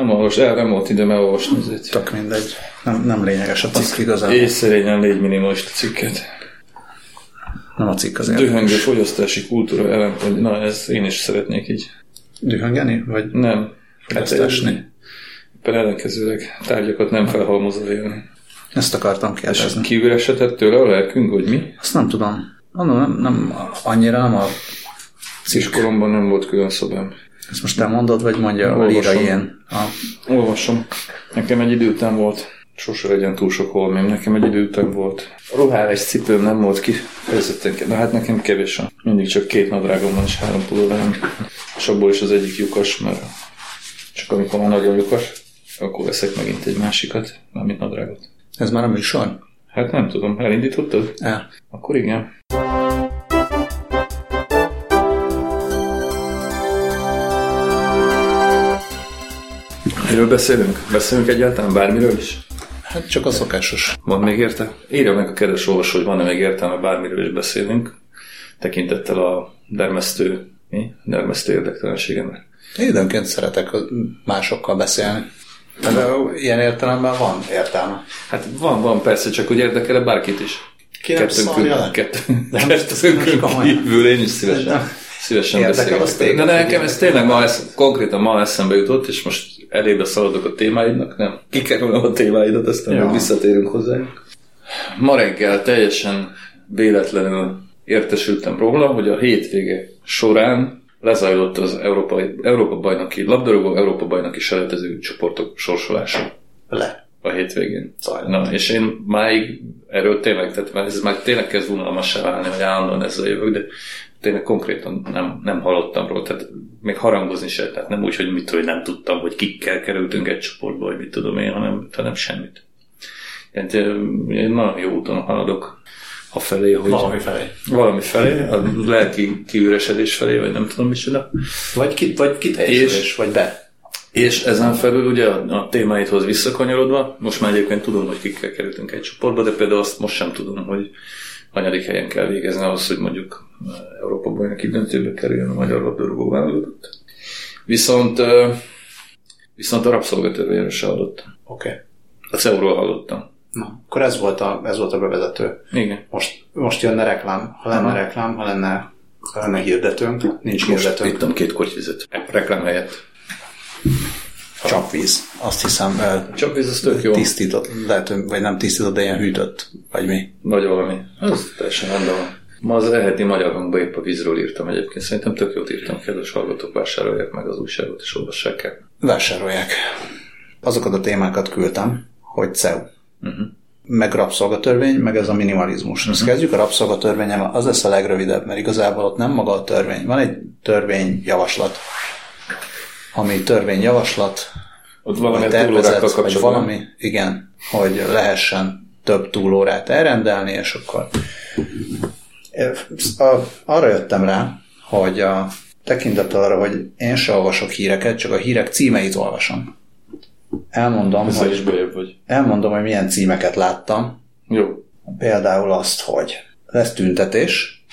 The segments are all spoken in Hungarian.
Nem olvas, el nem volt időm elolvasni ezért. Tök mindegy. Nem, nem lényeges a cikk igazából. Észszerényen légy minimalista cikket. Nem a cikk az. Dühöngő fogyasztási kultúra ellen, na, ez én is szeretnék így. Dühöngeni? Vagy Nem. fogyasztásni? Éppen ellenkezőleg tárgyakat nem felhalmozva élni. Ezt akartam És kérdezni. kiüresedett tőle a lelkünk, hogy mi? Azt nem tudom. Mondom, nem, nem annyira nem a... Kiskoromban nem volt külön szobám. Ezt most te mondod, vagy mondja a Olvasom. líra ilyen? A, Olvasom. Nekem egy idő után volt, sose legyen túl sok holmém, nekem egy idő után volt. Ruhás cipőm nem volt kifejezetten, de hát nekem kevés van. Mindig csak két nadrágom van és három pulóverem. És abból is az egyik lyukas, mert csak amikor már nagyon lyukas, akkor veszek megint egy másikat, mármint nadrágot. ez már a műsor? Hát nem tudom, elindítottad? El. Akkor igen. Miről beszélünk? Beszélünk egyáltalán bármiről is? Hát csak a szokásos. Van még értelme? Írja meg a kedves olvasó, hogy van-e még értelme, bármiről is beszélünk, tekintettel a dermesztő, mi? Dermesztő érdektelenségemre. Én időnként szeretek másokkal beszélni. De ilyen értelemben van értelme. Hát van, van persze, csak hogy érdekel bárkit is. Ki nem kettőnkön, kettőnkön komolyan. kívül én is szívesen, Nem. szívesen beszélek. De nekem ez tényleg ma esz, konkrétan ma eszembe jutott, és most elébe szaladok a témáidnak, nem? Kikerülöm a témáidat, aztán Ja. visszatérünk hozzá. Ma reggel teljesen véletlenül értesültem róla, hogy a hétvége során lezajlott az Európai, Európa bajnoki, labdarúgó Európa bajnoki selejtező csoportok sorsolása Le. a hétvégén. Zajlott. Na, és én máig erről tényleg, tehát már ez már tényleg kezd unalmassá válni, hogy állandóan ezzel jövök, de tényleg konkrétan nem, nem hallottam róla, tehát még harangozni se, tehát nem úgy, hogy mit hogy nem tudtam, hogy kikkel kerültünk egy csoportba, vagy mit tudom én, hanem, hanem semmit. Tehát én nagyon jó úton haladok a felé, hogy Valami felé. valami felé, a lelki kiüresedés felé, vagy nem tudom micsoda. Vagy, ki, vagy kiteljesülés, vagy be. És ezen felül ugye a, a témáidhoz visszakanyarodva, most már egyébként tudom, hogy kikkel kerültünk egy csoportba, de például azt most sem tudom, hogy hanyadik helyen kell végezni ahhoz, hogy mondjuk Európa bajnoki döntőbe kerüljön a magyar labdarúgó válogatott. Viszont, ö, viszont a rabszolgatörvényről se hallottam. Oké. Okay. A CEU-ról hallottam. Na, akkor ez volt, a, ez volt a bevezető. Igen. Most, most jönne reklám. Ha lenne Aha. reklám, ha lenne, ha lenne hirdetőnk, nincs Most hirdetőnk. ittam két kortyvizet. Reklám helyett. Csapvíz. Azt hiszem, ez az tök jó. tisztított, lehet, vagy nem tisztított, de ilyen hűtött, vagy mi. Vagy valami. Az teljesen rendben van. Ma az elheti magyar hangba épp a vízről írtam egyébként. Szerintem tök jót írtam, kedves hallgatók, vásárolják meg az újságot és olvassák el. Vásárolják. Azokat a témákat küldtem, hogy CEU. Uh-huh. meg rabszolgatörvény, meg ez a minimalizmus. Mhm. Ezt kezdjük a rabszolgatörvényel, az lesz a legrövidebb, mert igazából ott nem maga a törvény. Van egy törvényjavaslat, ami törvényjavaslat, Ott valami tervezet, vagy valami, igen, hogy lehessen több túlórát elrendelni, és akkor a, arra jöttem rá, hogy a tekintettel arra, hogy én se olvasok híreket, csak a hírek címeit olvasom. Elmondom, Ezzel hogy, is vagy. elmondom, hogy milyen címeket láttam, Jó. Például azt, hogy lesz tüntetés,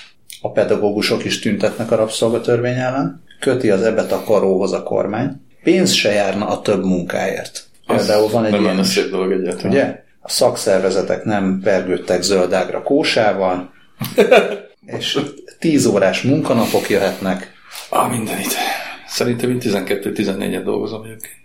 a pedagógusok is tüntetnek a rabszolgatörvény ellen, köti az ebet a karóhoz a kormány, pénz se járna a több munkáért. Például van egy nem ilyen, szép dolog egyáltalán. ugye? A szakszervezetek nem pergődtek zöldágra kósával, és tíz órás munkanapok jöhetnek, Ah, mindenit. Szerintem én 12-14-et dolgozom egyébként.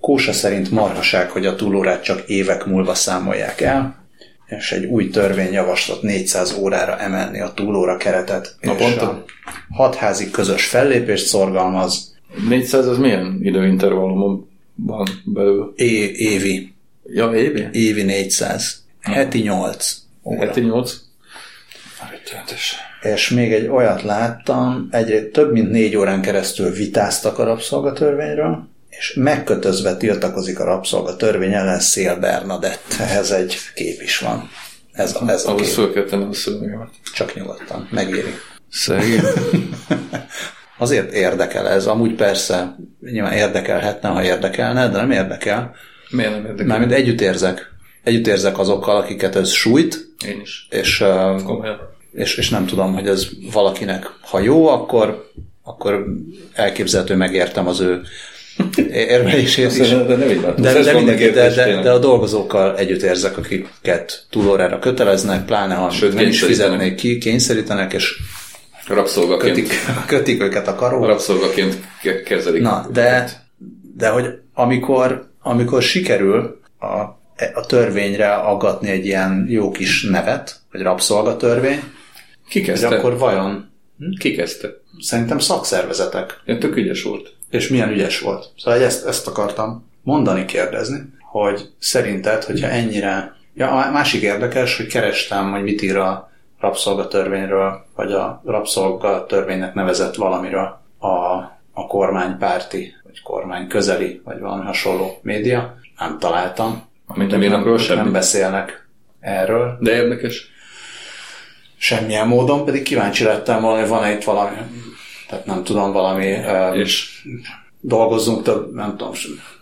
Kósa szerint marhaság, hogy a túlórát csak évek múlva számolják el, és egy új törvényjavaslat 400 órára emelni a túlóra keretet. Naponta? És a hatházi közös fellépést szorgalmaz 400 az milyen időintervallumon van belül? é- évi, Ja, évi? évi 400, heti 8 óra. Heti 8? Rettenetes. És még egy olyat láttam, egy több mint négy órán keresztül vitáztak a rabszolgatörvényről, és megkötözve tiltakozik a rabszolgatörvény ellen Szél Bernadett. Ehhez egy kép is van. Ez a, ez a Ahhoz kép. föl kell tennem a szövegemet. Csak nyugodtan, megéri. Szegény. Azért érdekel ez, amúgy persze nyilván érdekelhetne, ha érdekelne, de nem érdekel. Miért nem érdekel? Mármint együtt érzek. Együtt érzek azokkal, akiket ez sújt, Én is. és, Komolyan. és, és nem tudom, hogy ez valakinek, ha jó, akkor, akkor elképzelhető megértem az ő érvelését is. De, nem így látom. De, de, mindenki, de, de, tényleg. de a dolgozókkal együtt érzek, akiket túlórára köteleznek, pláne ha Sőt, nem is fizetnék ki, kényszerítenek, és Rabszolgaként, kötik, kötik őket a karóra. rabszolgaként ke- kezelik. Na, de, de hogy amikor, amikor sikerül a, a törvényre aggatni egy ilyen jó kis nevet, vagy rabszolgatörvény, Ki kezdte? akkor vajon Ki kezdte? szerintem szakszervezetek. Ilyen tök ügyes volt. És milyen ügyes volt. Szóval ezt, ezt akartam mondani, kérdezni, hogy szerinted, hogyha ennyire... Ja, a másik érdekes, hogy kerestem, hogy mit ír a rabszolgatörvényről, vagy a rabszolgatörvénynek nevezett valamiről a, a kormánypárti, vagy kormány közeli, vagy valami hasonló média. Nem találtam. Mint nem írnak róla nem semmit. beszélnek erről. De érdekes. Semmilyen módon, pedig kíváncsi lettem volna, hogy van-e itt valami, tehát nem tudom, valami És? dolgozzunk több, nem tudom,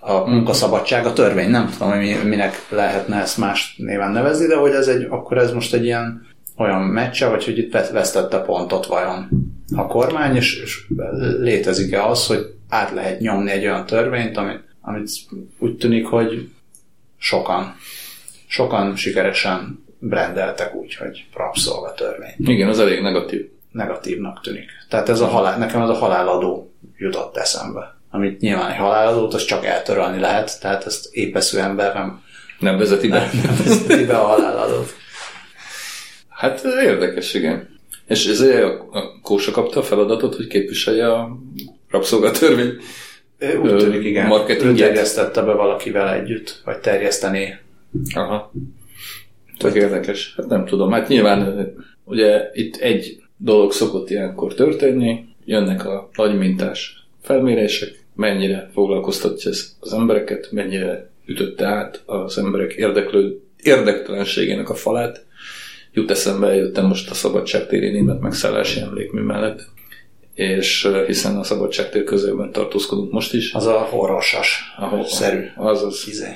a munkaszabadság, a törvény, nem tudom, hogy mi- minek lehetne ezt más néven nevezni, de hogy ez egy, akkor ez most egy ilyen olyan meccse, vagy hogy itt vesz- vesztette pontot vajon a kormány, és, és létezik-e az, hogy át lehet nyomni egy olyan törvényt, amit, amit úgy tűnik, hogy sokan, sokan sikeresen brendeltek úgy, hogy rabszolgatörvény igen, az elég negatív. Negatívnak tűnik. Tehát ez a halál, nekem ez a haláladó jutott eszembe. Amit nyilván egy haláladót, az csak eltörölni lehet, tehát ezt épesző ember nem, Nem vezeti be. nem vezeti be a haláladót. Hát érdekes, igen. És ezért a, Kósa kapta a feladatot, hogy képviselje a rabszolgatörvény. Ő Úgy tűnik, igen. Ő marketinget. terjesztette be valakivel együtt, vagy terjeszteni. Aha. Tök érdekes. Hát nem tudom. Hát nyilván ugye itt egy dolog szokott ilyenkor történni, jönnek a nagy mintás felmérések, mennyire foglalkoztatja ez az embereket, mennyire ütötte át az emberek érdeklő, érdektelenségének a falát. Jut eszembe, eljöttem most a szabadságtéri német megszállási emlékmű mellett, és eh, hiszen a szabadságtér közelben tartózkodunk most is. Az a horrosas, Ahol- szerű. Az az. Izé.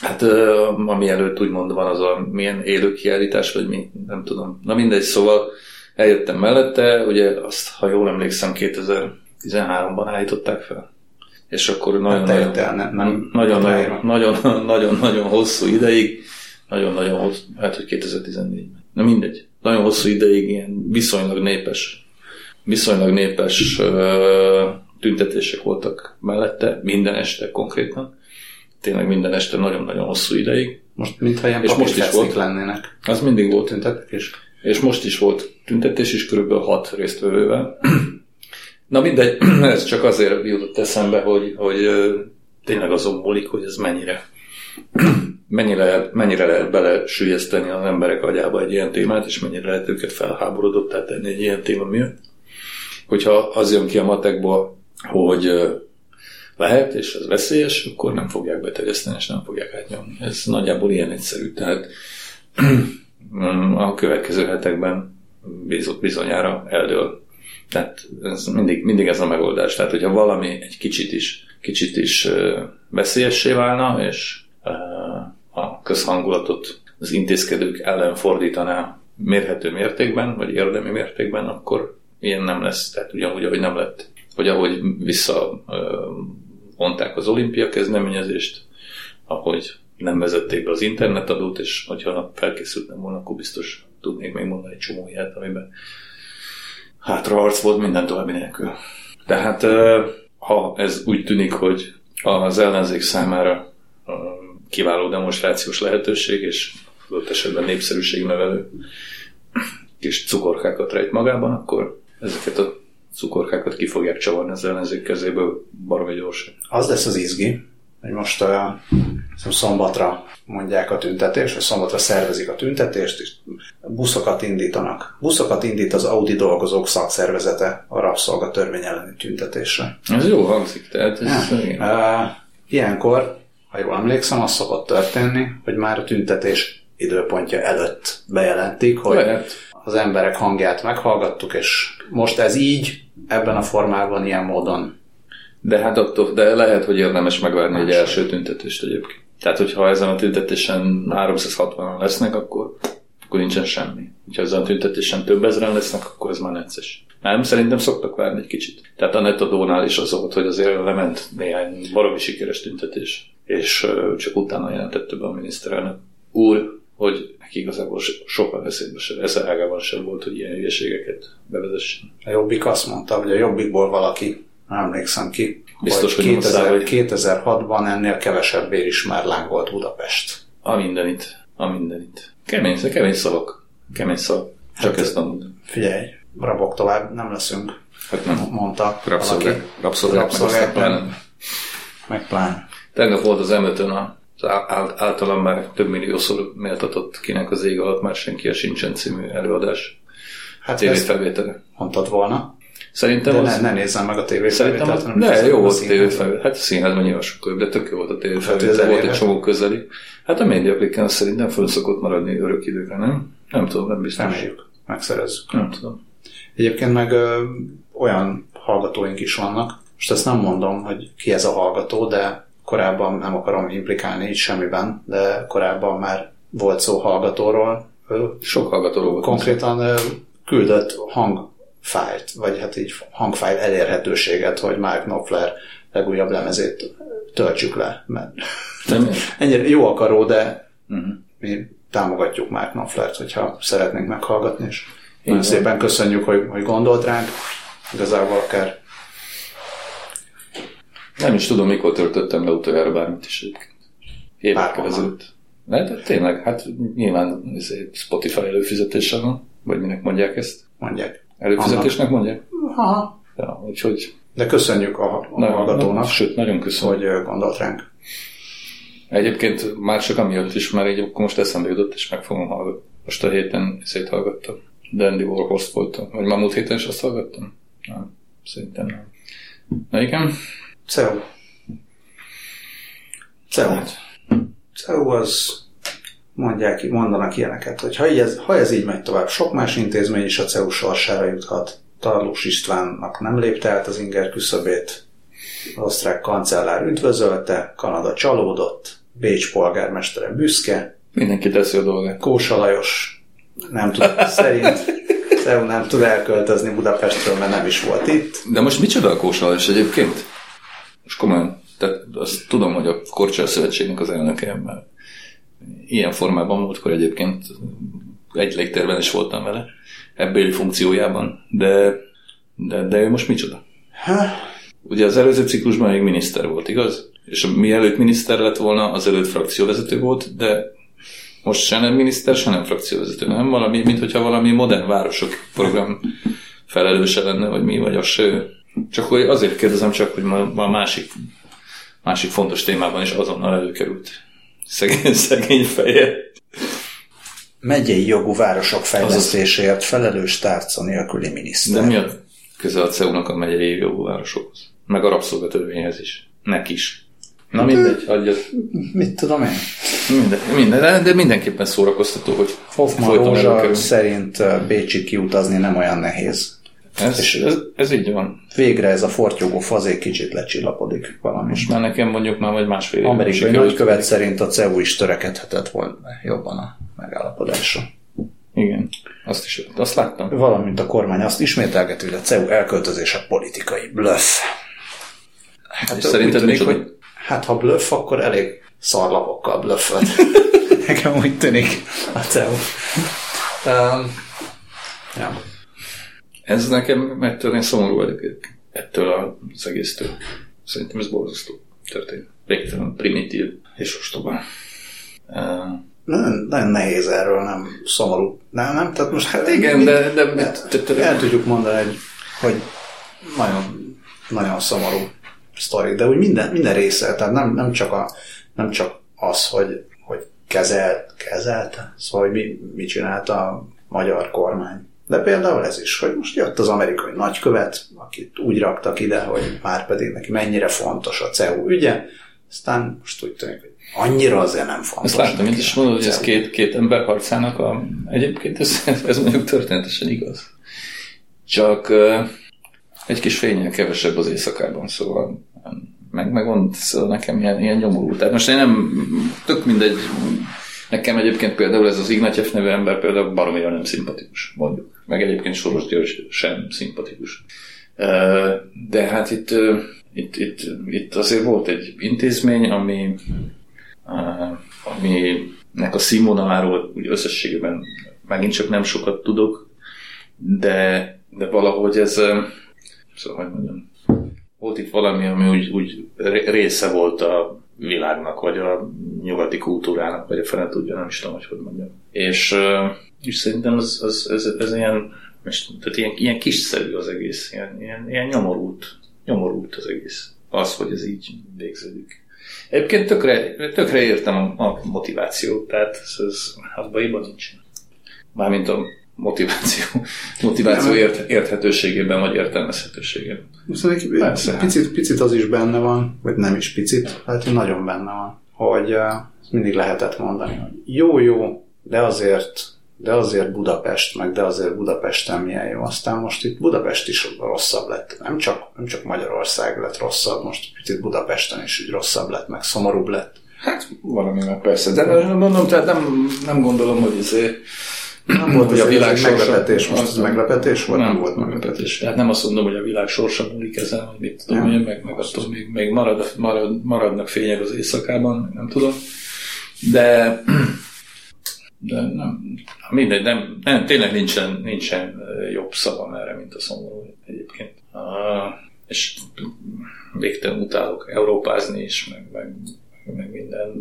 Hát ö, ami előtt úgymond van az a milyen élő kiállítás, vagy mi, nem tudom. Na mindegy, szóval eljöttem mellette, ugye azt, ha jól emlékszem, 2013-ban állították fel. És akkor nagyon, te nagyon, nem- nem- nagyon, nagyon, nagyon, nagyon, nagyon hosszú ideig, nagyon-nagyon hosszú, hát hogy 2014-ben. Na mindegy, nagyon hosszú ideig ilyen viszonylag népes, viszonylag népes tüntetések voltak mellette, minden este konkrétan. Tényleg minden este nagyon-nagyon hosszú ideig. Most mintha ilyen És most is volt. lennének. Az mindig volt. Tüntetés. És most is volt tüntetés is körülbelül hat résztvevővel. Na mindegy, ez csak azért jutott eszembe, hogy, hogy tényleg azon múlik, hogy ez mennyire mennyire, mennyire lehet bele sülyezteni az emberek agyába egy ilyen témát, és mennyire lehet őket felháborodottá tenni egy ilyen téma miatt. Hogyha az jön ki a matekból, hogy lehet, és ez veszélyes, akkor nem fogják beterjeszteni, és nem fogják átnyomni. Ez nagyjából ilyen egyszerű. Tehát a következő hetekben bizonyára eldől. Tehát ez mindig, mindig ez a megoldás. Tehát, hogyha valami egy kicsit is, kicsit is veszélyessé válna, és a közhangulatot az intézkedők ellen fordítaná mérhető mértékben, vagy érdemi mértékben, akkor ilyen nem lesz. Tehát ugyanúgy, ahogy nem lett, hogy ahogy vissza ö, vonták az olimpia kezdeményezést, ahogy nem vezették be az internetadót, és hogyha felkészültem volna, akkor biztos tudnék még mondani egy csomó ilyet, amiben hátraharc volt minden további nélkül. Tehát ha ez úgy tűnik, hogy az ellenzék számára kiváló demonstrációs lehetőség, és adott esetben népszerűségnövelő kis cukorkákat rejt magában, akkor ezeket a cukorkákat ki fogják csavarni az ellenzék kezéből baromi gyorsan. Az lesz az izgi, hogy most uh, szombatra mondják a tüntetést, vagy szombatra szervezik a tüntetést, és buszokat indítanak. Buszokat indít az Audi dolgozók szakszervezete a rabszolgatörvény elleni tüntetésre. Ez jó hangzik, tehát ez, igen. Uh, ilyenkor, ha jól emlékszem, az szokott történni, hogy már a tüntetés időpontja előtt bejelentik, hogy Lehet. az emberek hangját meghallgattuk, és most ez így, ebben a formában, ilyen módon De hát attól, de lehet, hogy érdemes megvárni egy első tüntetést egyébként. Tehát, hogyha ezen a tüntetésen 360-an lesznek, akkor, akkor nincsen semmi. Ha ezen a tüntetésen több ezeren lesznek, akkor ez már necces. Nem, szerintem szoktak várni egy kicsit. Tehát a netadónál is az volt, hogy azért lement néhány baromi sikeres tüntetés, és csak utána jelentette be a miniszterelnök úr, hogy neki igazából so- sokkal eszébe sem, esze ágában sem volt, hogy ilyen hülyeségeket bevezessen. A Jobbik azt mondta, hogy a Jobbikból valaki, nem emlékszem ki, Biztos, a 2000, Szávai. 2006-ban ennél kevesebb bérismerláng volt Budapest. A mindenit, a mindenit. Kemény, kemény szavak. Kemény szavak. Csak Hát- ezt nem mondom. Figyelj, rabok tovább nem leszünk, Hát nem. mondta Rabszolgák. Rabszolgák. meg Rabszolgák pláne. nem. Meg pláne. Tegnap volt az emötön á- általam már több milliószor méltatott kinek az ég alatt már senki sincsen című előadás. Hát ezt felvétele. mondtad volna, Szerintem de az... ne, ne nézzem meg a Szerintem tévéfelvételt. az, hanem nézzem jó volt a tévéfelvétel. Hát a színházban nyilván sokkal de tök jó volt a tévéfelvétel. Hát, volt egy csomó közeli. Hát a médiaklikken az szerintem föl szokott maradni örök időre, nem? Nem tudom, nem biztos. Reméljük, megszerezzük. Nem tudom. Egyébként meg ö, olyan hallgatóink is vannak, most ezt nem mondom, hogy ki ez a hallgató, de korábban nem akarom implikálni így semmiben, de korábban már volt szó hallgatóról, Sok hallgatóról volt. konkrétan ö, küldött hangfájlt, vagy hát így hangfájl elérhetőséget, hogy Mark Knopfler legújabb lemezét töltsük le, mert Nem? ennyire jó akaró, de Uh-huh. mi támogatjuk Mark Knopflert, hogyha szeretnénk meghallgatni, és nagyon szépen köszönjük, hogy, hogy gondolt ránk. Igazából akár Nem is tudom, mikor töltöttem le utoljára bármit is egyébként. Évekkel ezelőtt. De, de tényleg, hát nyilván ez egy Spotify előfizetéssel van, vagy minek mondják ezt? mondják. Előfizetésnek mondják? Aha. Ja, úgyhogy De köszönjük a, a nagyon, hallgatónak, sőt, nagyon köszönöm. hogy gondolt ránk. Egyébként már csak amiatt is, már így akkor most eszembe jutott, és meg fogom hallgatni. Most a héten szét hallgattam. Dandy Warhost voltam. Vagy már múlt héten is azt hallgattam? Nem, szerintem nem. Na igen? CEU. CEU. Hát, CEU az mondják, mondanak ilyeneket, hogy ha, így ez, ha ez így megy tovább, sok más intézmény is a CEU sorsára juthat. Tarlós Istvánnak nem lépte át az inger küszöbét, az osztrák kancellár üdvözölte, Kanada csalódott, Bécs polgármestere büszke, mindenki teszi a dolgát. Kósa Lajos nem tud, szerint CEU nem tud elköltözni Budapestről, mert nem is volt itt. De most micsoda a kósalás egyébként? Most komolyan, tehát azt tudom, hogy a Korcsál Szövetségnek az elnöke, mert ilyen formában múltkor egyébként egy légtérben is voltam vele, ebbéli funkciójában, de, de, de ő most micsoda? Ha, Ugye az előző ciklusban még miniszter volt, igaz? És mielőtt miniszter lett volna, az előtt frakcióvezető volt, de most se nem miniszter, se nem frakcióvezető, nem? Valami, mint hogyha valami modern városok program felelőse lenne, vagy mi, vagy az se ő. Csak hogy azért kérdezem csak, hogy ma, ma a másik, másik fontos témában is azonnal előkerült. Szegény, szegény feje. megyei jogú városok fejlesztéséért felelős tárca nélküli miniszter. De mi a köze a CEU-nak a megyei jogú városokhoz? Meg a rabszolgatörvényhez is. Nek is. Na mindegy, adja. Mit tudom én? Minden, minden, de- de mindenképpen szórakoztató, hogy Hoffman Rózsa szerint ö, Bécsig kiutazni nem olyan nehéz. Ez, ez, ez, így van. Végre ez a fortyogó fazék kicsit lecsillapodik valami. Most már nekem mondjuk már vagy másfél éve Amerikai nagykövet szerint a CEU is törekedhetett volna jobban a megállapodásra. Igen, azt is azt láttam. Valamint a kormány azt ismételgeti, hogy a CEU elköltözése politikai bluff. Hát És szerinted tűnik, micsoda? hogy hát ha bluff, akkor elég szarlapokkal blöffölt. Nekem úgy tűnik a CEU. Um, ja. Ez nekem ettől én szomorú vagyok ettől az egésztől. Szerintem ez borzasztó történet. Végtelen primitív és ostoba. Uh, Nagyon, nagyon nehéz erről nem szomorú. Nem, nem? Tehát most hát igen, de, de, de, el, tudjuk mondani, hogy, hogy nagyon, nagyon szomorú sztori, de úgy minden, minden része, tehát nem, nem, csak, a, nem csak az, hogy, hogy kezel, kezelte, szóval hogy mi, mit csinált a magyar kormány. De például ez is, hogy most jött az amerikai nagykövet, akit úgy raktak ide, hogy már pedig neki mennyire fontos a CEU ügye, aztán most úgy tűnik, hogy annyira azért nem fontos. Ezt láttam, mint is mondod, hogy ez CEU. két, két ember harcának a... Egyébként ez, ez mondjuk történetesen igaz. Csak egy kis fényel kevesebb az éjszakában, szóval meg, meg van szóval nekem ilyen, ilyen nyomorú. Tehát most én nem, tök mindegy, nekem egyébként például ez az Ignatyev nevű ember például baromira nem szimpatikus, mondjuk. Meg egyébként Soros György sem szimpatikus. De hát itt, itt, itt, itt azért volt egy intézmény, ami, aminek a színvonaláról úgy összességében megint csak nem sokat tudok, de, de valahogy ez, szóval, hogy mondjam, volt itt valami, ami úgy, úgy része volt a világnak, vagy a nyugati kultúrának, vagy a fene tudja, nem is tudom, hogy hogy mondjam. És, és szerintem az, az, ez, ez ilyen, tehát ilyen, ilyen kisszerű az egész, ilyen, ilyen, ilyen nyomorult, nyomorult az egész. Az, hogy ez így végződik. Egyébként tökre, tökre értem a, motivációt, tehát ez, ez abban hiba nincsen. Mármint a motiváció, motiváció ért, érthetőségében, vagy értelmezhetőségében. Szerintem picit, picit az is benne van, vagy nem is picit, hát nagyon benne van, hogy uh, mindig lehetett mondani, hogy jó, jó, de azért de azért Budapest, meg de azért Budapesten milyen jó. Aztán most itt Budapest is rosszabb lett. Nem csak, nem csak Magyarország lett rosszabb, most picit Budapesten is úgy rosszabb lett, meg szomorúbb lett. Hát valami meg persze, de mondom, tehát nem, nem gondolom, hogy ezért nem volt, hogy a világ meglepetés, most ez meglepetés volt? Nem, nem volt meglepetés. Tehát nem azt mondom, hogy a világ sorsa múlik ezen, hogy mit tudom én, meg, meg attól még, még marad, marad, maradnak fények az éjszakában, nem tudom. De, de nem, mindegy, nem, nem, tényleg nincsen, nincsen jobb szavam erre, mint a szomorú egyébként. Uh, és végtelen utálok európázni is, meg, meg, meg minden,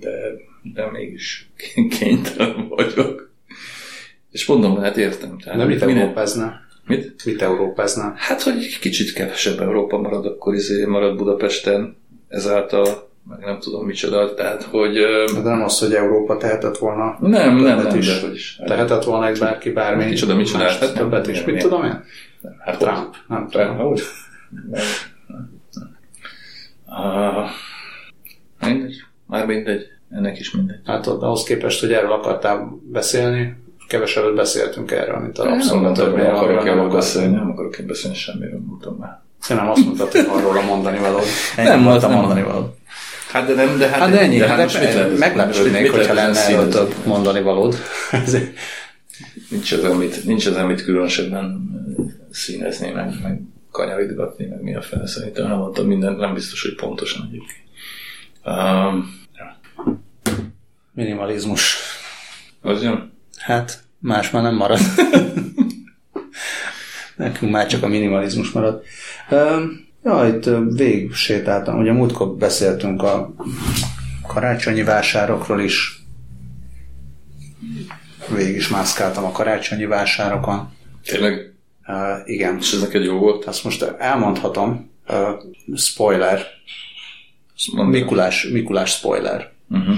de, de mégis kénytelen vagyok. És mondom, hát értem. Tehát, De mit európázna? Mit? Mit európázna? Hát, hogy kicsit kevesebb Európa marad, akkor izé marad Budapesten, ezáltal meg nem tudom micsoda, tehát hogy... De nem az, hogy Európa tehetett volna nem, nem, nem, is. De, is. Tehetett volna egy bárki bármi micsoda, micsoda, más, hát többet is. Mit tudom én? Hát Trump. Nem tudom. Úgy. Uh, mindegy. Már mindegy. Ennek is mindegy. Hát ahhoz képest, hogy erről akartál beszélni, kevesebbet beszéltünk erről, mint a rabszolgatörvény. Nem akarok erről beszélni, nem akarok én beszélni semmiről, mondtam már. Szerintem azt mondtad, hogy van róla mondani való. Nem voltam mondani való. Hát de nem, de hát, hát de ennyi, de hát most mit meglepődnék, hogyha lenne erről több mondani valód. nincs az, amit, nincs az, amit különösebben színezni, meg, meg kanyaridgatni, meg mi a fel. Szerintem nem mondtam mindent, nem biztos, hogy pontosan egyébként. Um, ja. Minimalizmus. Az jön? Hát, más már nem marad. Nekünk már csak a minimalizmus marad. Ja, itt végig sétáltam. Ugye múltkor beszéltünk a karácsonyi vásárokról is. Végig is mászkáltam a karácsonyi vásárokon. Tényleg? Uh, igen. És ez neked jó volt? Azt most elmondhatom. Uh, spoiler. Mikulás, Mikulás spoiler. Uh-huh.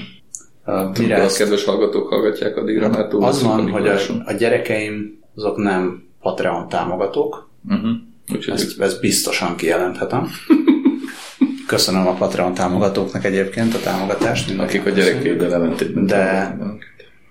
Uh, mire ezt... a kedves hallgatók hallgatják, addigra már túl Az van, hogy a, a gyerekeim azok nem Patreon támogatók, uh-huh. Úgyhogy ezt, ezt biztosan kijelenthetem. Köszönöm a Patreon támogatóknak egyébként a támogatást. Akik a gyerekeiddel ellentétben. De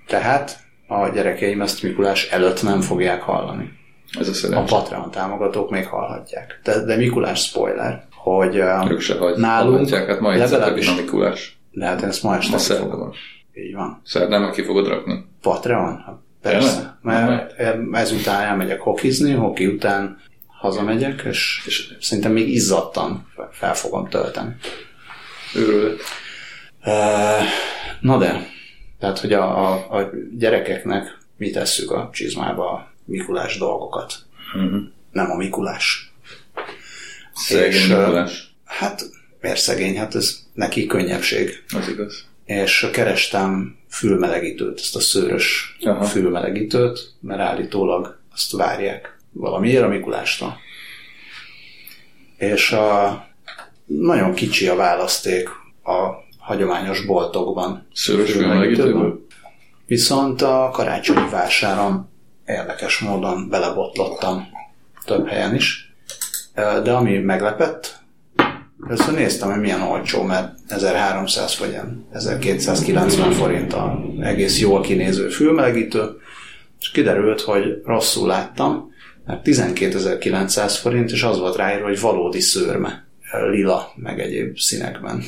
tehát a gyerekeim ezt Mikulás előtt nem fogják hallani. Ez a, a Patreon támogatók még hallhatják. De, de Mikulás spoiler, hogy ők se hagy, nálunk hát ma legalábbis a Mikulás. De hát ezt ma este fogom. Így van. Szerdán meg ki fogod rakni? Patreon? Hát persze. Mert ezután elmegyek hokizni, hoki után hazamegyek, és, és szerintem még izzadtan fel fogom tölteni. Őrület. Na de, tehát, hogy a, a, a gyerekeknek mi tesszük a csizmába a Mikulás dolgokat. Uh-huh. Nem a Mikulás. Szegény és, Mikulás. Hát, miért szegény? Hát ez neki könnyebbség. Az igaz. És kerestem fülmelegítőt, ezt a szőrös Aha. fülmelegítőt, mert állítólag azt várják valamiért a Mikulástól. És a, nagyon kicsi a választék a hagyományos boltokban. Szörös Viszont a karácsonyi vásáron érdekes módon belebotlottam több helyen is. De ami meglepett, először néztem, hogy milyen olcsó, mert 1300 vagy 1290 forint a egész jól kinéző fülmelegítő, és kiderült, hogy rosszul láttam, mert 12.900 forint, és az volt ráírva, hogy valódi szőrme, lila, meg egyéb színekben.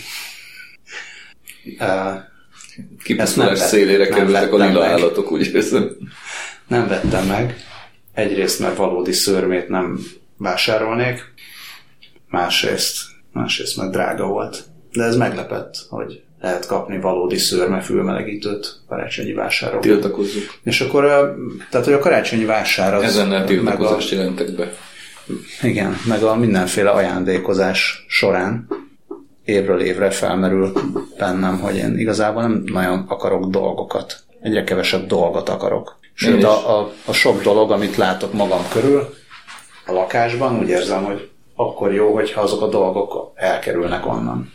Kipusztulás szélére kerültek a lila meg. állatok, úgy érzem. Nem vettem meg. egyrészt mert valódi szörmét nem vásárolnék, másrészt, másrészt mert drága volt. De ez meglepett, hogy lehet kapni valódi szőrme fülmelegítőt karácsonyi vásárokon. Tiltakozzuk. És akkor, tehát hogy a karácsonyi vásár az... Ezennel tiltakozást jelentek be. Igen, meg a mindenféle ajándékozás során évről évre felmerül bennem, hogy én igazából nem nagyon akarok dolgokat. Egyre kevesebb dolgot akarok. Sőt, a, a, a sok dolog, amit látok magam körül a lakásban, úgy érzem, hogy akkor jó, hogyha azok a dolgok elkerülnek onnan.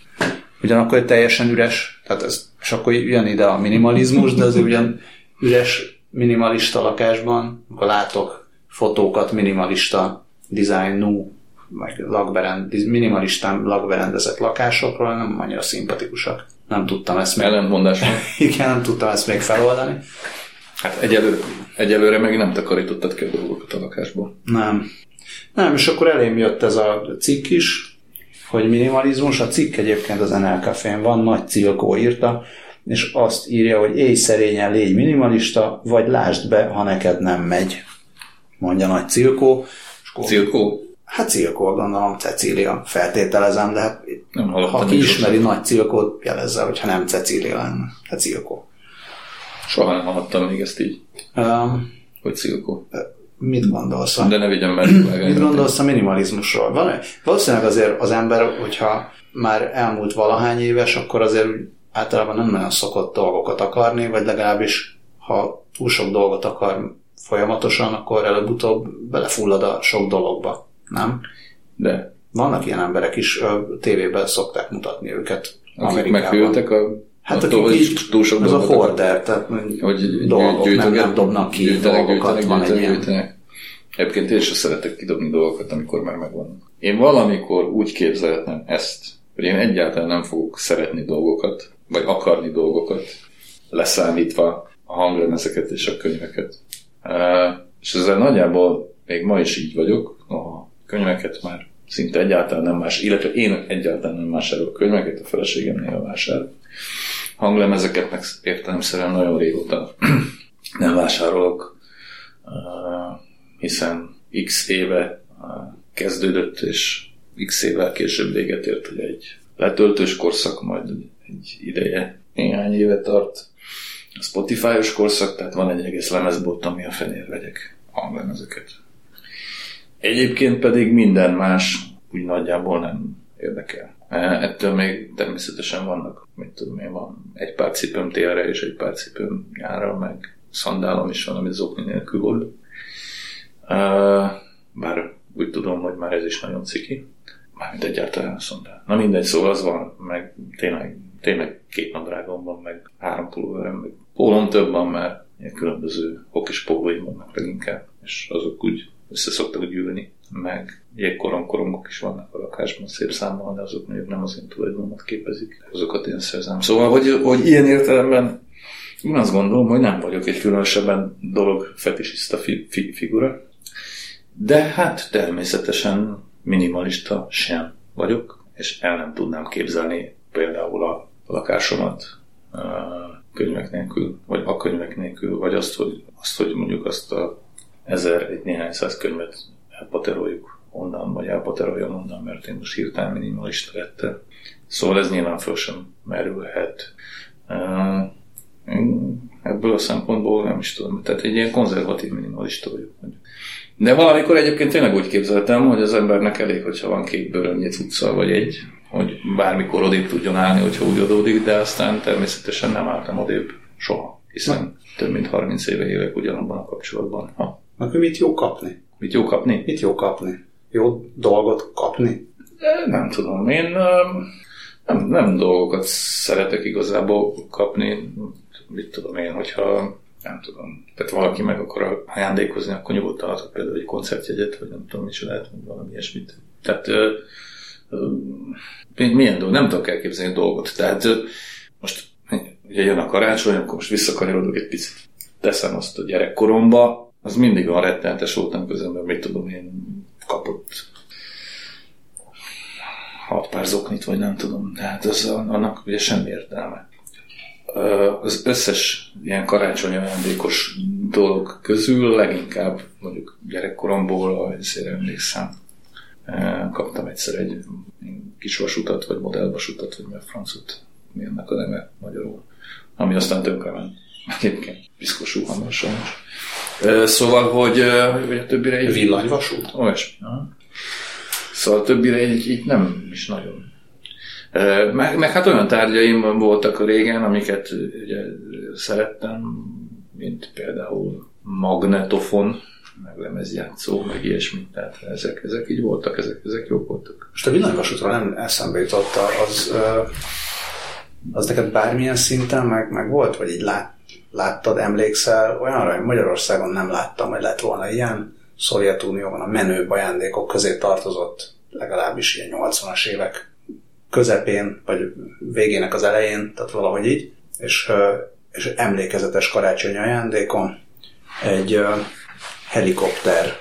Ugyanakkor teljesen üres, tehát ez, és akkor jön ide a minimalizmus, de azért ugyan üres minimalista lakásban, akkor látok fotókat minimalista dizájnú, meg lakberend, minimalistán lakberendezett lakásokról, nem annyira szimpatikusak. Nem tudtam ezt még... Ellentmondás Igen, nem tudtam ezt még feloldani. Hát egyelőre, egyelőre meg nem takarítottad ki a dolgokat a lakásból. Nem. Nem, és akkor elém jött ez a cikk is, hogy minimalizmus. A cikk egyébként az NLKF-én van, Nagy Cilkó írta, és azt írja, hogy éj szerényen légy minimalista, vagy lásd be, ha neked nem megy, mondja Nagy Cilkó. Cilkó? Hát Cilkó, gondolom Cecília, feltételezem, de hát nem ha ki ismeri Nagy Cilkót, jelezze, hogyha nem Cecília lenne. Hát Cilkó. Soha nem hallottam még ezt így. Um, hogy Cilkó. Mit gondolsz? De ne vigyem. Mit gondolsz a minimalizmusról? Van Valószínűleg azért az ember, hogyha már elmúlt valahány éves, akkor azért általában nem nagyon szokott dolgokat akarni, vagy legalábbis ha túl sok dolgot akar folyamatosan, akkor előbb-utóbb belefullad a sok dologba, nem? De. Vannak ilyen emberek is, tévében szokták mutatni őket Akik meghűltek a Hát attól, akik így, túl sok ez a hoarder, tehát hogy dolgok nem, nem dobnak ki gyűjtenek, dolgokat, gyűjtenek, van gyűjtenek, egy gyűjtenek. Egyébként én sem szeretek kidobni dolgokat, amikor már megvannak. Én valamikor úgy képzeltem ezt, hogy én egyáltalán nem fogok szeretni dolgokat, vagy akarni dolgokat, leszámítva a hanglemezeket és a könyveket. És ezzel nagyjából még ma is így vagyok, a könyveket már szinte egyáltalán nem más, illetve én egyáltalán nem vásárolok könyveket, a feleségemnél vásárolok hanglemezeket meg értelemszerűen nagyon régóta nem vásárolok, hiszen x éve kezdődött, és x évvel később véget ért, hogy egy letöltős korszak majd egy ideje, néhány éve tart. A Spotify-os korszak, tehát van egy egész lemezbolt, ami a fenér vegyek hanglemezeket. Egyébként pedig minden más úgy nagyjából nem érdekel. Ettől még természetesen vannak, mit tudom én, van egy pár cipőm télre és egy pár cipőm nyára, meg szandálom is van, amit zokni nélkül volt. Bár úgy tudom, hogy már ez is nagyon ciki. Mármint egyáltalán szondál. Na mindegy, szóval az van, meg tényleg, tényleg két nadrágom van, meg három pulóverem, meg pólom több van, mert ilyen különböző hokis pólóim vannak leginkább, és azok úgy össze szoktak gyűlni meg jégkorong-korongok is vannak a lakásban szép számmal, de azok még nem az én tulajdonomat képezik, azokat én szerzem. Szóval, hogy, hogy ilyen értelemben én azt gondolom, hogy nem vagyok egy különösebben dolog fetisista fi, fi, figura, de hát természetesen minimalista sem vagyok, és el nem tudnám képzelni például a lakásomat könyvek nélkül, vagy a könyvek nélkül, vagy azt, hogy, azt, hogy mondjuk azt a ezer, egy néhány száz könyvet elpateroljuk onnan, vagy elpateroljon onnan, mert én most hirtelen minimalista lettem. Szóval ez nyilván föl sem merülhet. Ebből a szempontból nem is tudom, tehát egy ilyen konzervatív minimalista vagyok. De valamikor egyébként tényleg úgy képzeltem, hogy az embernek elég, hogyha van két bőrönnyi cucca, vagy egy, hogy bármikor odébb tudjon állni, hogyha úgy adódik, de aztán természetesen nem álltam odébb soha, hiszen több mint 30 éve élek ugyanabban a kapcsolatban. Ha. Akkor mit jó kapni? Mit jó kapni? Mit jó kapni? Jó dolgot kapni? Nem tudom. Én nem, nem dolgokat szeretek igazából kapni. Mit tudom én, hogyha nem tudom, tehát valaki meg akar ajándékozni, akkor nyugodtan adhat például egy koncertjegyet, vagy nem tudom, lehet, vagy valami ilyesmit. Tehát ö, ö, milyen dolog, nem tudok elképzelni dolgot. Tehát ö, most ugye jön a karácsony, akkor most visszakanyarodok egy picit. Teszem azt a gyerekkoromba, az mindig olyan rettenetes volt, az ember, mit tudom én, kapott hat pár zoknit, vagy nem tudom, de hát az, annak ugye semmi értelme. az összes ilyen karácsonyi ajándékos dolog közül leginkább mondjuk gyerekkoromból, azért emlékszem, kaptam egyszer egy kis vasutat, vagy modellvasutat, vagy mi a francot, mi ennek a neve magyarul, ami aztán ment. Egyébként piszkos suhammal sajnos. Szóval, hogy, hogy a többire egy... Villanyvasút? Olyasmi. Szóval a többire így, így nem is nagyon meg, meg hát olyan tárgyaim voltak régen, amiket ugye szerettem, mint például magnetofon, meg lemezjátszó, meg ilyesmi. Tehát ezek, ezek így voltak, ezek, ezek jók voltak. Most a villanyvasútra nem eszembe jutott, az, az neked bármilyen szinten meg, meg volt, vagy így lát, láttad, emlékszel olyanra, hogy Magyarországon nem láttam, hogy lett volna ilyen, Szovjetunióban a menő ajándékok közé tartozott legalábbis ilyen 80-as évek közepén, vagy végének az elején, tehát valahogy így, és, és emlékezetes karácsonyi ajándékom egy helikopter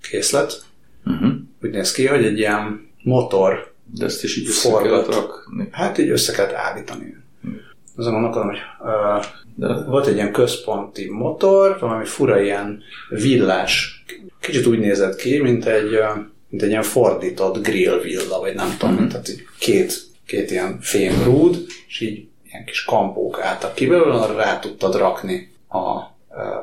készlet. Uh-huh. Úgy néz ki, hogy egy ilyen motor De ezt is így össze kellett rakni. Hát így össze kellett állítani. Azon gondolkodom, hogy uh, De... volt egy ilyen központi motor, valami fura ilyen villás, kicsit úgy nézett ki, mint egy mint egy ilyen fordított grill villa, vagy nem tudom, mm-hmm. tehát így két, két ilyen fémrúd, és így ilyen kis kampók álltak ki belőle, rá tudtad rakni a, a,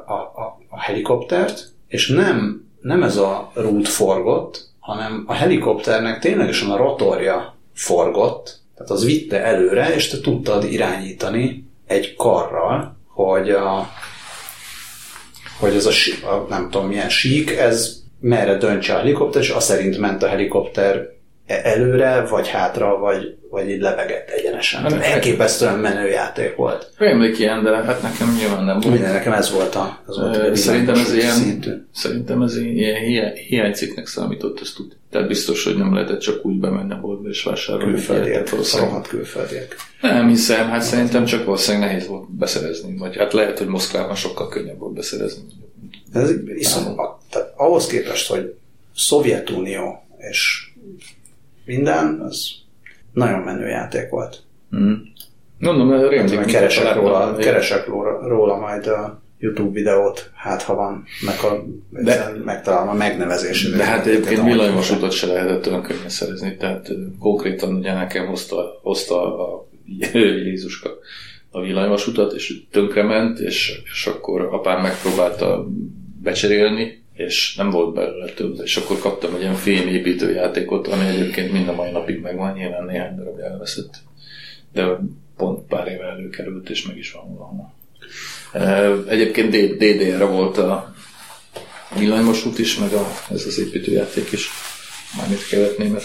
a, a helikoptert, és nem, nem ez a rúd forgott, hanem a helikopternek ténylegesen a rotorja forgott, tehát az vitte előre, és te tudtad irányítani egy karral, hogy a, hogy ez a, a nem tudom milyen sík, ez merre döntse a helikopter, és azt szerint ment a helikopter előre, vagy hátra, vagy, vagy így lebegett egyenesen. Hát, elképesztően menő játék volt. Rémlik ilyen, de hát nekem nyilván nem volt. Minden, nekem ez volt a, ez volt a szerintem ez ilyen, szintű. szerintem ez ilyen hiánycikknek számított, ezt tud. Tehát biztos, hogy nem lehetett csak úgy bemenni a boltba és vásárolni. Külföldiek, rohadt külföldiek. Nem hiszem, hát szerintem csak valószínűleg nehéz volt beszerezni. Vagy hát lehet, hogy Moszkvában sokkal könnyebb volt beszerezni. Ez iszonyat, ahhoz képest, hogy Szovjetunió és minden, az nagyon menő játék volt. Mm. Mondom, mert rémlik. Hát, keresek, róla, keresek róla, róla majd a YouTube videót, hát ha van, meg a, de, megtalálom a megnevezését. De hát egyébként villanymasutat se lehetett olyan könnyen szerezni, tehát konkrétan ugye nekem hozta, hozta a Jézuska a villanymasutat, és tönkrement, és, és akkor apám megpróbálta becserélni, és nem volt belőle több, és akkor kaptam egy ilyen fémépítő játékot, ami egyébként mind a mai napig megvan, nyilván néhány darab elveszett, de pont pár éve előkerült, és meg is van valahol. Egyébként DDR-re volt a villanymosút is, meg a, ez az építőjáték is, mármint kelet-német.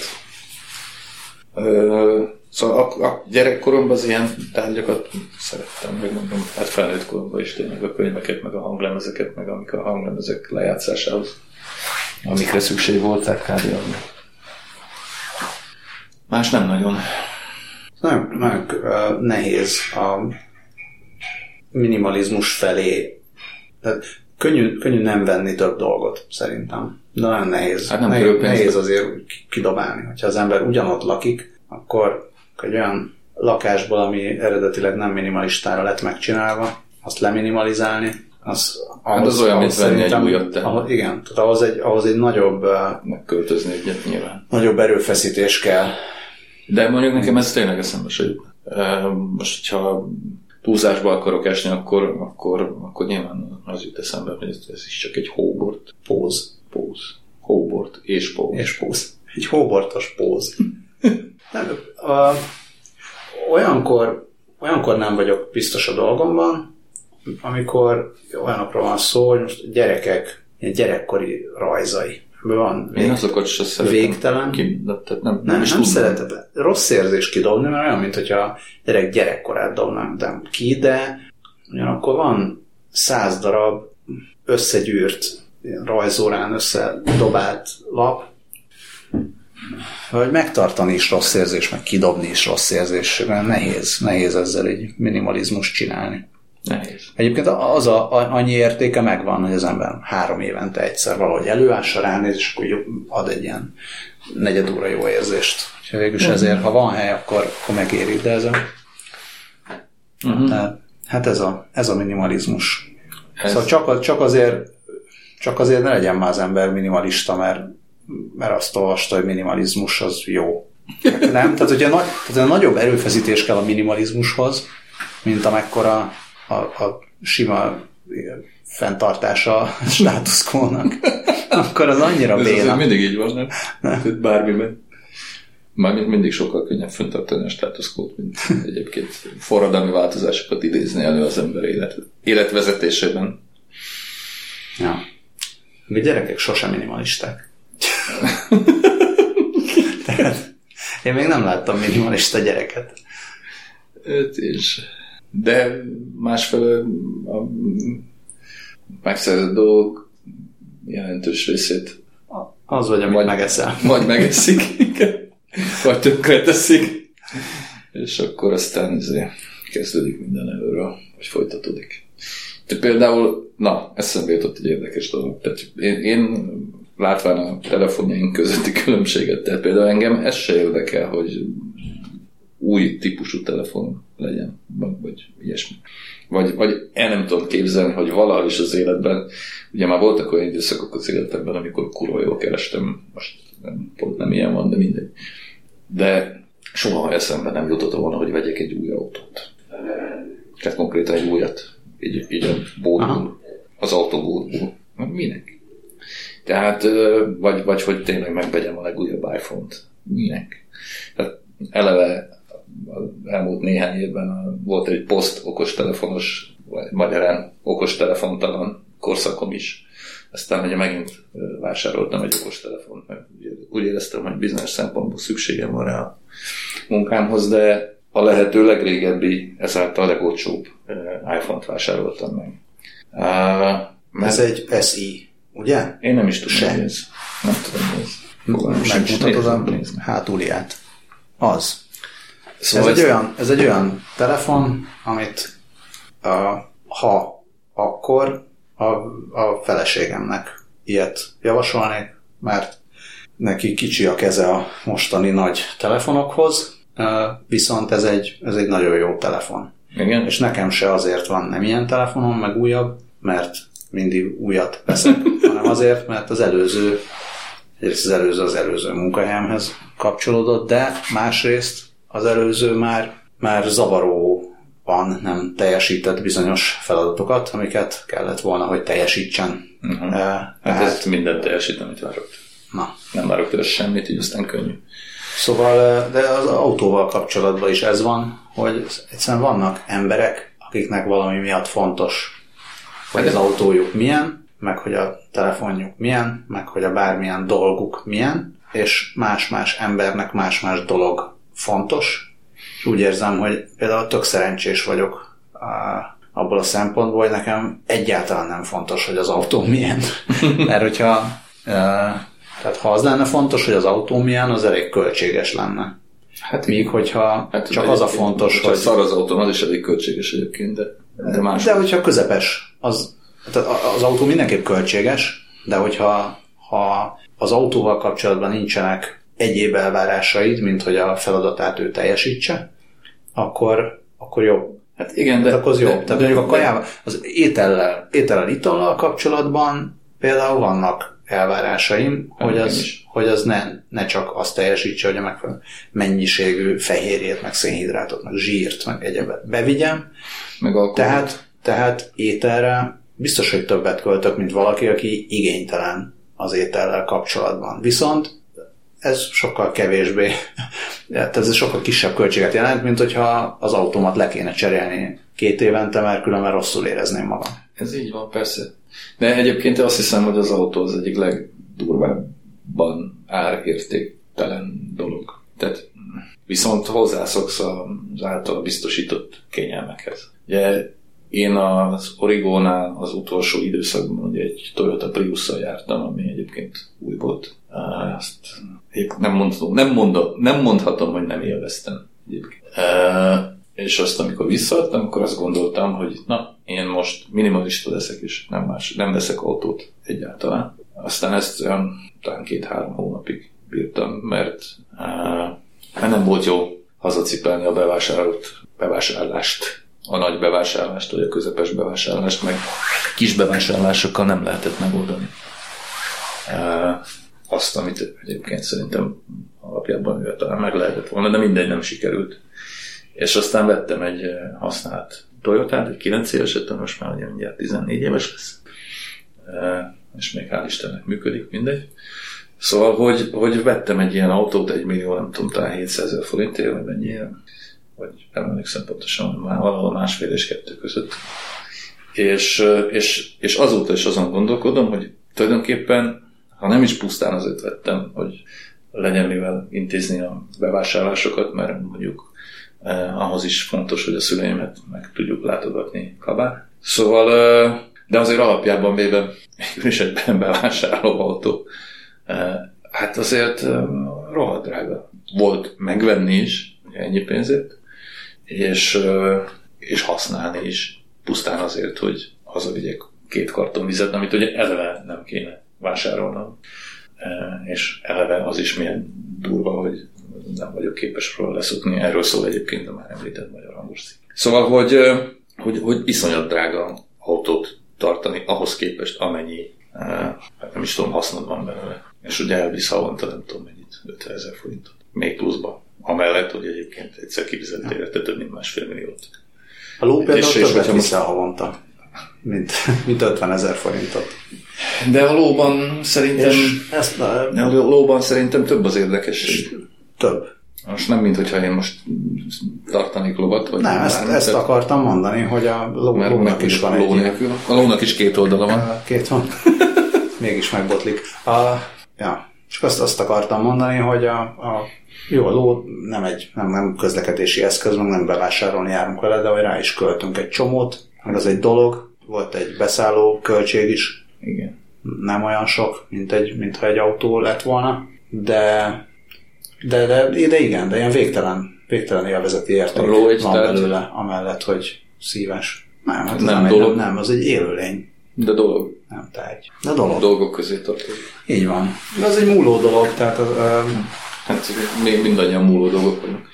Szóval a, a gyerekkoromban az ilyen tárgyakat szerettem, meg mondom, hát felnőtt koromban is tényleg a könyveket, meg a hanglemezeket, meg amik a hanglemezek lejátszásához, amikre szükség volt, tehát kb. Más nem nagyon. Nem, nagyon nehéz a minimalizmus felé. Tehát könnyű, könnyű nem venni több dolgot, szerintem. De nagyon nehéz. Hát nem nehéz, nehéz azért kidobálni. Hogyha az ember ugyanott lakik, akkor egy olyan lakásból, ami eredetileg nem minimalistára lett megcsinálva, azt leminimalizálni, az, ahhoz, hát az olyan, mint venni egy újat te. Ahhoz, igen, tehát ahhoz egy, ahhoz egy nagyobb... Megköltözni egyet nyilván. Nagyobb erőfeszítés kell. De mondjuk nekem ez tényleg eszembe se jut. Most, hogyha túlzásba akarok esni, akkor, akkor, akkor nyilván az jut eszembe, hogy ez is csak egy hóbort. Póz. Póz. Hóbort és póz. És póz. Egy hóbortos póz. Nem, a, olyankor, olyankor nem vagyok biztos a dolgomban, amikor olyanokról van szó, hogy most gyerekek, ilyen gyerekkori rajzai. Van Én azokat sem szeretem. Végtelen. Ki, de, tehát nem, nem, nem, nem szeretem. Rossz érzés kidobni, mert olyan, mint hogyha gyerek gyerekkorát dobnám ki, de ugyanakkor van száz darab összegyűrt, rajzórán összedobált lap, hogy megtartani is rossz érzés, meg kidobni is rossz érzés, mert nehéz, nehéz ezzel egy minimalizmus csinálni. Nehéz. Egyébként az a, annyi értéke megvan, hogy az ember három évente egyszer valahogy előássa, ránéz, és akkor ad egy ilyen negyed óra jó érzést. És végülis mm. ezért, ha van hely, akkor, akkor megéri, de ez a Uh-huh. Tehát, hát ez a, ez a minimalizmus. Ez... Szóval csak, csak, azért, csak azért ne legyen már az ember minimalista, mert, mert azt olvasta, hogy minimalizmus az jó. Nem? Tehát, hogyha nagy, tehát nagyobb erőfeszítés kell a minimalizmushoz, mint amekkora a, a sima fenntartása a státuszkónak, akkor az annyira Ez béna. mindig így van, nem? nem. Bármiben. Mármint mindig sokkal könnyebb fenntartani a státuszkót, mint egyébként forradalmi változásokat idézni elő az ember élet, életvezetésében. Ja. Mi gyerekek sosem minimalisták. Tehát én még nem láttam minimalista gyereket. Öt is. De másfelől a megszerzett dolgok jelentős részét az vagy, amit vagy, megeszel. Vagy megeszik. Vagy tönkre teszik. És akkor aztán izé, kezdődik minden előről, vagy folytatódik. De például, na, eszembe jutott egy érdekes dolog. Tehát én, én látván a telefonjaink közötti különbséget, tehát például engem ez se érdekel, hogy új típusú telefon legyen, vagy ilyesmi. Vagy, vagy el nem tudom képzelni, hogy valahol is az életben, ugye már voltak olyan időszakok az életemben, amikor kurva jól kerestem, most nem, pont nem ilyen van, de mindegy. De soha eszembe nem jutott volna, hogy vegyek egy új autót. Tehát konkrétan egy újat. Így, így a bódul, az autóbódul. Minek? Tehát, vagy, vagy hogy tényleg megvegyem a legújabb iPhone-t. Minek? Tehát eleve elmúlt néhány évben volt egy poszt okostelefonos, vagy magyarán okostelefontalan korszakom is. Aztán ugye megint vásároltam egy okostelefont, mert úgy éreztem, hogy bizonyos szempontból szükségem van rá a munkámhoz, de a lehető legrégebbi, ezáltal a legolcsóbb iPhone-t vásároltam meg. Uh, ez egy SI, ugye? Én nem is tudom, hogy ez. Nem tudom, hogy ez. Megmutatod a hátulját. Az. Szóval ez, egy olyan, ez egy olyan telefon, amit uh, ha akkor a, a feleségemnek ilyet javasolnék, mert neki kicsi a keze a mostani nagy telefonokhoz, viszont ez egy, ez egy nagyon jó telefon. Igen. És nekem se azért van nem ilyen telefonom, meg újabb, mert mindig újat veszek, hanem azért, mert az előző, egyrészt az előző az előző munkahelyemhez kapcsolódott, de másrészt az előző már, már zavaróan nem teljesített bizonyos feladatokat, amiket kellett volna, hogy teljesítsen. Uh-huh. Uh, hát ez minden teljesít, amit várok. Na. Nem várok tőle semmit, így aztán könnyű. Szóval, de az autóval kapcsolatban is ez van, hogy egyszerűen vannak emberek, akiknek valami miatt fontos, hogy az autójuk milyen, meg hogy a telefonjuk milyen, meg hogy a bármilyen dolguk milyen, és más-más embernek más-más dolog fontos, úgy érzem, hogy például tök szerencsés vagyok abból a szempontból, hogy nekem egyáltalán nem fontos, hogy az autó milyen. Mert hogyha tehát ha az lenne fontos, hogy az autó milyen, az elég költséges lenne. Hát Míg hogyha hát csak az a fontos, hogy... Szar az autó, az is elég költséges egyébként, de, de más. De hogyha közepes, az, tehát az autó mindenképp költséges, de hogyha ha az autóval kapcsolatban nincsenek egyéb elvárásaid, mint hogy a feladatát ő teljesítse, akkor, akkor jobb. Hát igen, de... Akkor az jobb. De, Tehát mondjuk a kajával, az étellel, étellel, itallal kapcsolatban például vannak elvárásaim, hogy az, hogy az ne, ne csak azt teljesítse, hogy a megfelelő mennyiségű fehérjét, meg szénhidrátot, meg zsírt, meg egyebet bevigyem. Meg tehát, tehát ételre biztos, hogy többet költök, mint valaki, aki igénytelen az étellel kapcsolatban. Viszont ez sokkal kevésbé, tehát ez sokkal kisebb költséget jelent, mint hogyha az automat le kéne cserélni két évente, mert különben rosszul érezném magam. Ez így van, persze. De egyébként azt hiszem, hogy az autó az egyik legdurvábban árértéktelen dolog. Tehát viszont hozzászoksz az által biztosított kényelmekhez. Ugye én az Origónál az utolsó időszakban ugye egy Toyota prius jártam, ami egyébként új volt. Azt nem, mondhatom, nem, mondom, nem mondhatom, hogy nem élveztem egyébként. És azt, amikor visszaadtam, akkor azt gondoltam, hogy na, én most minimalista leszek, és nem, más, nem veszek autót egyáltalán. Aztán ezt olyan talán két-három hónapig bírtam, mert, mert nem volt jó hazacipelni a bevásárolt bevásárlást a nagy bevásárlást, vagy a közepes bevásárlást, meg kis bevásárlásokkal nem lehetett megoldani. Azt, amit egyébként szerintem alapjában talán meg lehetett volna, de mindegy, nem sikerült. És aztán vettem egy használt Toyota-t, egy 9 éveset, most már ugye mindjárt 14 éves lesz, és még hál' Istennek működik, mindegy. Szóval, hogy, hogy vettem egy ilyen autót, egy millió, nem tudom, talán 700 ezer forintért, vagy mennyire, vagy nem emlékszem pontosan, már valahol másfél és kettő között. És, és, és azóta is azon gondolkodom, hogy tulajdonképpen, ha nem is pusztán azért vettem, hogy legyen mivel intézni a bevásárlásokat, mert mondjuk eh, ahhoz is fontos, hogy a szüleimet meg tudjuk látogatni kabár. Szóval, eh, de azért alapjában véve is egy bevásárló autó. Eh, hát azért eh, rohadt drága. Volt megvenni is, ennyi pénzért, és, és használni is, pusztán azért, hogy hazavigyek két karton vizet, amit ugye eleve nem kéne vásárolnom. És eleve az is milyen durva, hogy nem vagyok képes róla leszokni. Erről szól egyébként a már említett magyar hangos Szóval, hogy, hogy, hogy iszonyat drága autót tartani ahhoz képest, amennyi, nem is tudom, hasznod van belőle. És ugye elvisz havonta, nem tudom mennyit, 50 ezer forintot. Még pluszba. Amellett, hogy egyébként egyszer kifizettél érte több mint másfél milliót. A ló például és, többet és, viszel havonta, mint, mint 50 ezer forintot. De a lóban szerintem, ezt, a lóban szerintem több az érdekesség. Több. Most nem, mint hogyha én most tartanék lovat. Vagy nem, ezt, ezt tehát, akartam mondani, hogy a ló, mert lónak is van ló egy... A lónak is két oldala van. Két van. Mégis megbotlik. A, ja, csak azt, azt akartam mondani, hogy a, a jó, a ló nem egy nem, nem közlekedési eszköz, meg nem bevásárolni járunk vele, de hogy rá is költünk egy csomót, meg az egy dolog, volt egy beszálló költség is, Igen. nem olyan sok, mint egy, mintha egy autó lett volna, de, de, de, de igen, de ilyen végtelen, végtelen élvezeti érték van tehát... belőle, amellett, hogy szíves. Nem, hát nem, nem, dolog. Nem, nem, az egy élőlény. De dolog. Nem tárgy. De dolog. Dolgok közé tartozik. Így van. De az egy múló dolog, tehát az, Hát még mindannyian múló dolgok vagyunk.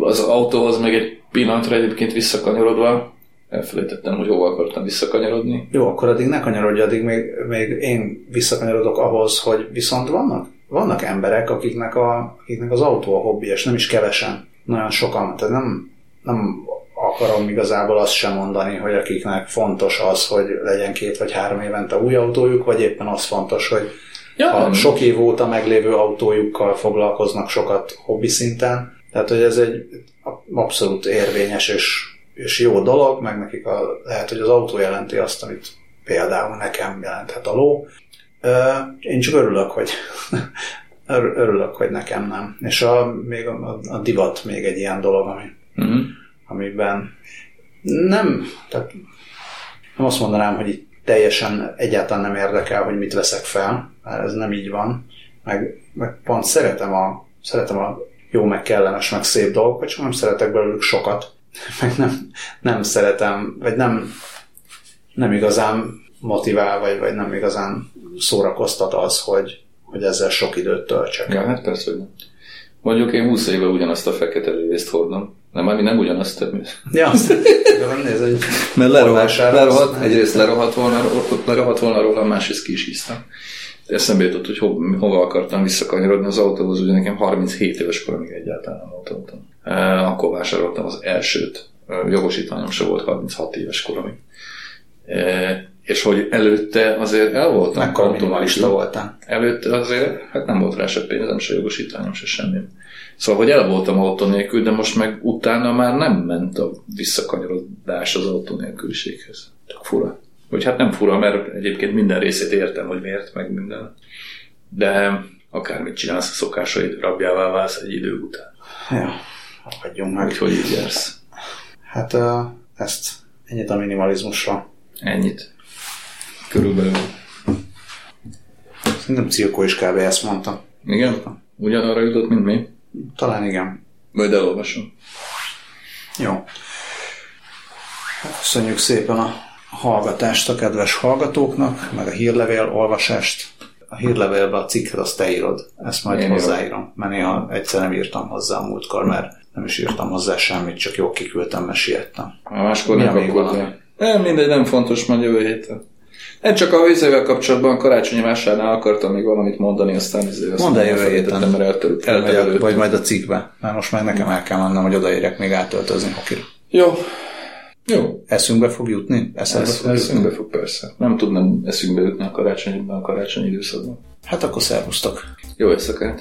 Az autó az meg egy pillanatra egyébként visszakanyarodva, elfelejtettem, hogy hova akartam visszakanyarodni. Jó, akkor addig ne kanyarodj, addig még, még én visszakanyarodok ahhoz, hogy viszont vannak, vannak emberek, akiknek, a, akiknek az autó a hobbi, és nem is kevesen, nagyon sokan. Tehát nem, nem akarom igazából azt sem mondani, hogy akiknek fontos az, hogy legyen két vagy három évente új autójuk, vagy éppen az fontos, hogy Ja, a sok év óta meglévő autójukkal foglalkoznak sokat hobbi szinten. Tehát, hogy ez egy abszolút érvényes és, és jó dolog, meg nekik a, lehet, hogy az autó jelenti azt, amit például nekem jelenthet a ló. Én csak örülök, hogy örülök, hogy nekem nem. És a, még a, a divat még egy ilyen dolog, ami, uh-huh. amiben nem, tehát nem azt mondanám, hogy itt teljesen egyáltalán nem érdekel, hogy mit veszek fel, mert ez nem így van. Meg, meg pont szeretem a, szeretem a jó, meg kellemes, meg szép dolgokat, csak nem szeretek belőlük sokat. Meg nem, nem szeretem, vagy nem, nem igazán motivál, vagy, vagy nem igazán szórakoztat az, hogy, hogy ezzel sok időt töltsek. Ja, hát persze, hogy nem. Mondjuk én 20 éve ugyanazt a fekete részt hordom. Nem, ami nem ugyanazt természetesen. Ja, nem néz, hogy Mert lerohadt, lerohadt, egyrészt lerohadt volna, lerohadt volna róla, másrészt ki is hisztem. Eszembe jutott, hogy ho, hova akartam visszakanyarodni az autóhoz, ugye nekem 37 éves koromig egyáltalán nem autóztam. E, akkor vásároltam az elsőt. Jogosítványom se volt 36 éves koromig. E, és hogy előtte azért el voltam. Mekkora minimalista voltál? Előtte azért, hát nem volt rá se pénzem, se jogosítványom, se semmi. Szóval, hogy el voltam autó nélkül, de most meg utána már nem ment a visszakanyarodás az autó nélküliséghez. Csak fura. Vagy hát nem fura, mert egyébként minden részét értem, hogy miért, meg minden. De akármit csinálsz, a szokásaid rabjává válsz egy idő után. Ja, hagyjunk meg. Úgyhogy így jársz. Hát ezt ennyit a minimalizmusra. Ennyit. Körülbelül. Szerintem Cirko is kb. ezt mondta. Igen? Ugyanarra jutott, mint mi? Talán igen. Majd elolvasom. Jó. Köszönjük szépen a hallgatást a kedves hallgatóknak, meg a hírlevél olvasást. A hírlevélbe a cikket azt te írod, ezt majd Én hozzáírom, mert néha egyszer nem írtam hozzá a múltkor, mert nem is írtam hozzá semmit, csak jó kiküldtem, mert siettem. A máskor nem valami? Nem, mindegy, nem fontos, majd jövő héten. Én csak a vizével kapcsolatban karácsonyi vásárnál akartam még valamit mondani, aztán izé azt Mondd el nem jövő héten. mert eltörült. Elmegyek, vagy majd a cikkbe. Mert most már nekem el kell mennem, hogy odaérek még átöltözni hokira. Jó. Jó. Eszünkbe fog jutni? Eszembe Ez, fog jutni? eszünkbe fog persze. Nem tudnám eszünkbe jutni a karácsonyban, a karácsonyi időszakban. Hát akkor szervusztok. Jó éjszakát!